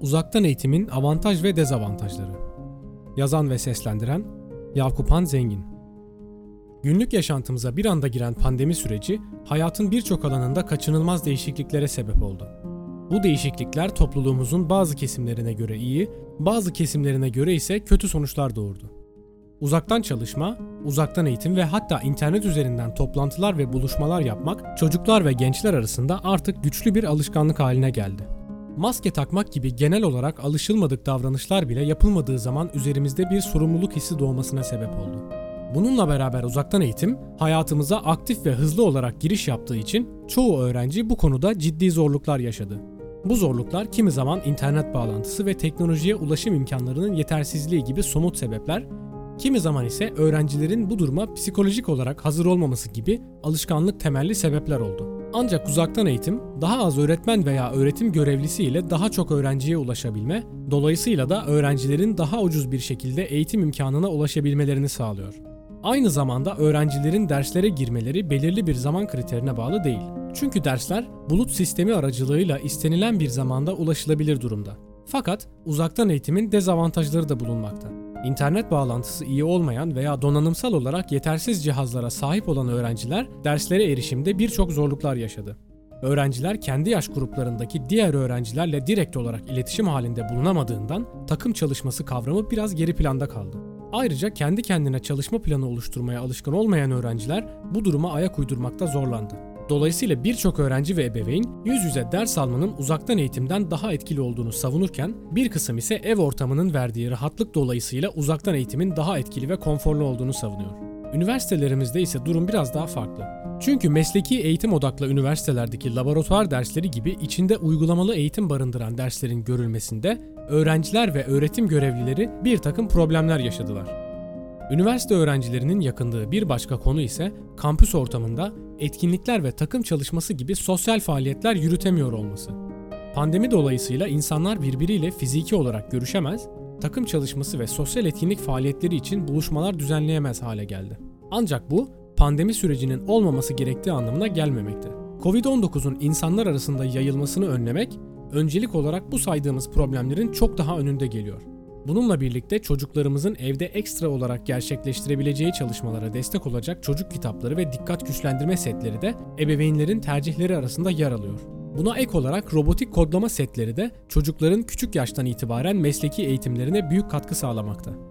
Uzaktan eğitimin avantaj ve dezavantajları. Yazan ve seslendiren Yakup Zengin. Günlük yaşantımıza bir anda giren pandemi süreci hayatın birçok alanında kaçınılmaz değişikliklere sebep oldu. Bu değişiklikler topluluğumuzun bazı kesimlerine göre iyi, bazı kesimlerine göre ise kötü sonuçlar doğurdu. Uzaktan çalışma, uzaktan eğitim ve hatta internet üzerinden toplantılar ve buluşmalar yapmak çocuklar ve gençler arasında artık güçlü bir alışkanlık haline geldi. Maske takmak gibi genel olarak alışılmadık davranışlar bile yapılmadığı zaman üzerimizde bir sorumluluk hissi doğmasına sebep oldu. Bununla beraber uzaktan eğitim hayatımıza aktif ve hızlı olarak giriş yaptığı için çoğu öğrenci bu konuda ciddi zorluklar yaşadı. Bu zorluklar kimi zaman internet bağlantısı ve teknolojiye ulaşım imkanlarının yetersizliği gibi somut sebepler, kimi zaman ise öğrencilerin bu duruma psikolojik olarak hazır olmaması gibi alışkanlık temelli sebepler oldu. Ancak uzaktan eğitim daha az öğretmen veya öğretim görevlisi ile daha çok öğrenciye ulaşabilme, dolayısıyla da öğrencilerin daha ucuz bir şekilde eğitim imkanına ulaşabilmelerini sağlıyor. Aynı zamanda öğrencilerin derslere girmeleri belirli bir zaman kriterine bağlı değil. Çünkü dersler bulut sistemi aracılığıyla istenilen bir zamanda ulaşılabilir durumda. Fakat uzaktan eğitimin dezavantajları da bulunmakta. İnternet bağlantısı iyi olmayan veya donanımsal olarak yetersiz cihazlara sahip olan öğrenciler derslere erişimde birçok zorluklar yaşadı. Öğrenciler kendi yaş gruplarındaki diğer öğrencilerle direkt olarak iletişim halinde bulunamadığından takım çalışması kavramı biraz geri planda kaldı. Ayrıca kendi kendine çalışma planı oluşturmaya alışkın olmayan öğrenciler bu duruma ayak uydurmakta zorlandı. Dolayısıyla birçok öğrenci ve ebeveyn yüz yüze ders almanın uzaktan eğitimden daha etkili olduğunu savunurken bir kısım ise ev ortamının verdiği rahatlık dolayısıyla uzaktan eğitimin daha etkili ve konforlu olduğunu savunuyor. Üniversitelerimizde ise durum biraz daha farklı. Çünkü mesleki eğitim odaklı üniversitelerdeki laboratuvar dersleri gibi içinde uygulamalı eğitim barındıran derslerin görülmesinde öğrenciler ve öğretim görevlileri bir takım problemler yaşadılar. Üniversite öğrencilerinin yakındığı bir başka konu ise kampüs ortamında etkinlikler ve takım çalışması gibi sosyal faaliyetler yürütemiyor olması. Pandemi dolayısıyla insanlar birbiriyle fiziki olarak görüşemez, takım çalışması ve sosyal etkinlik faaliyetleri için buluşmalar düzenleyemez hale geldi. Ancak bu pandemi sürecinin olmaması gerektiği anlamına gelmemekte. Covid-19'un insanlar arasında yayılmasını önlemek öncelik olarak bu saydığımız problemlerin çok daha önünde geliyor. Bununla birlikte çocuklarımızın evde ekstra olarak gerçekleştirebileceği çalışmalara destek olacak çocuk kitapları ve dikkat güçlendirme setleri de ebeveynlerin tercihleri arasında yer alıyor. Buna ek olarak robotik kodlama setleri de çocukların küçük yaştan itibaren mesleki eğitimlerine büyük katkı sağlamakta.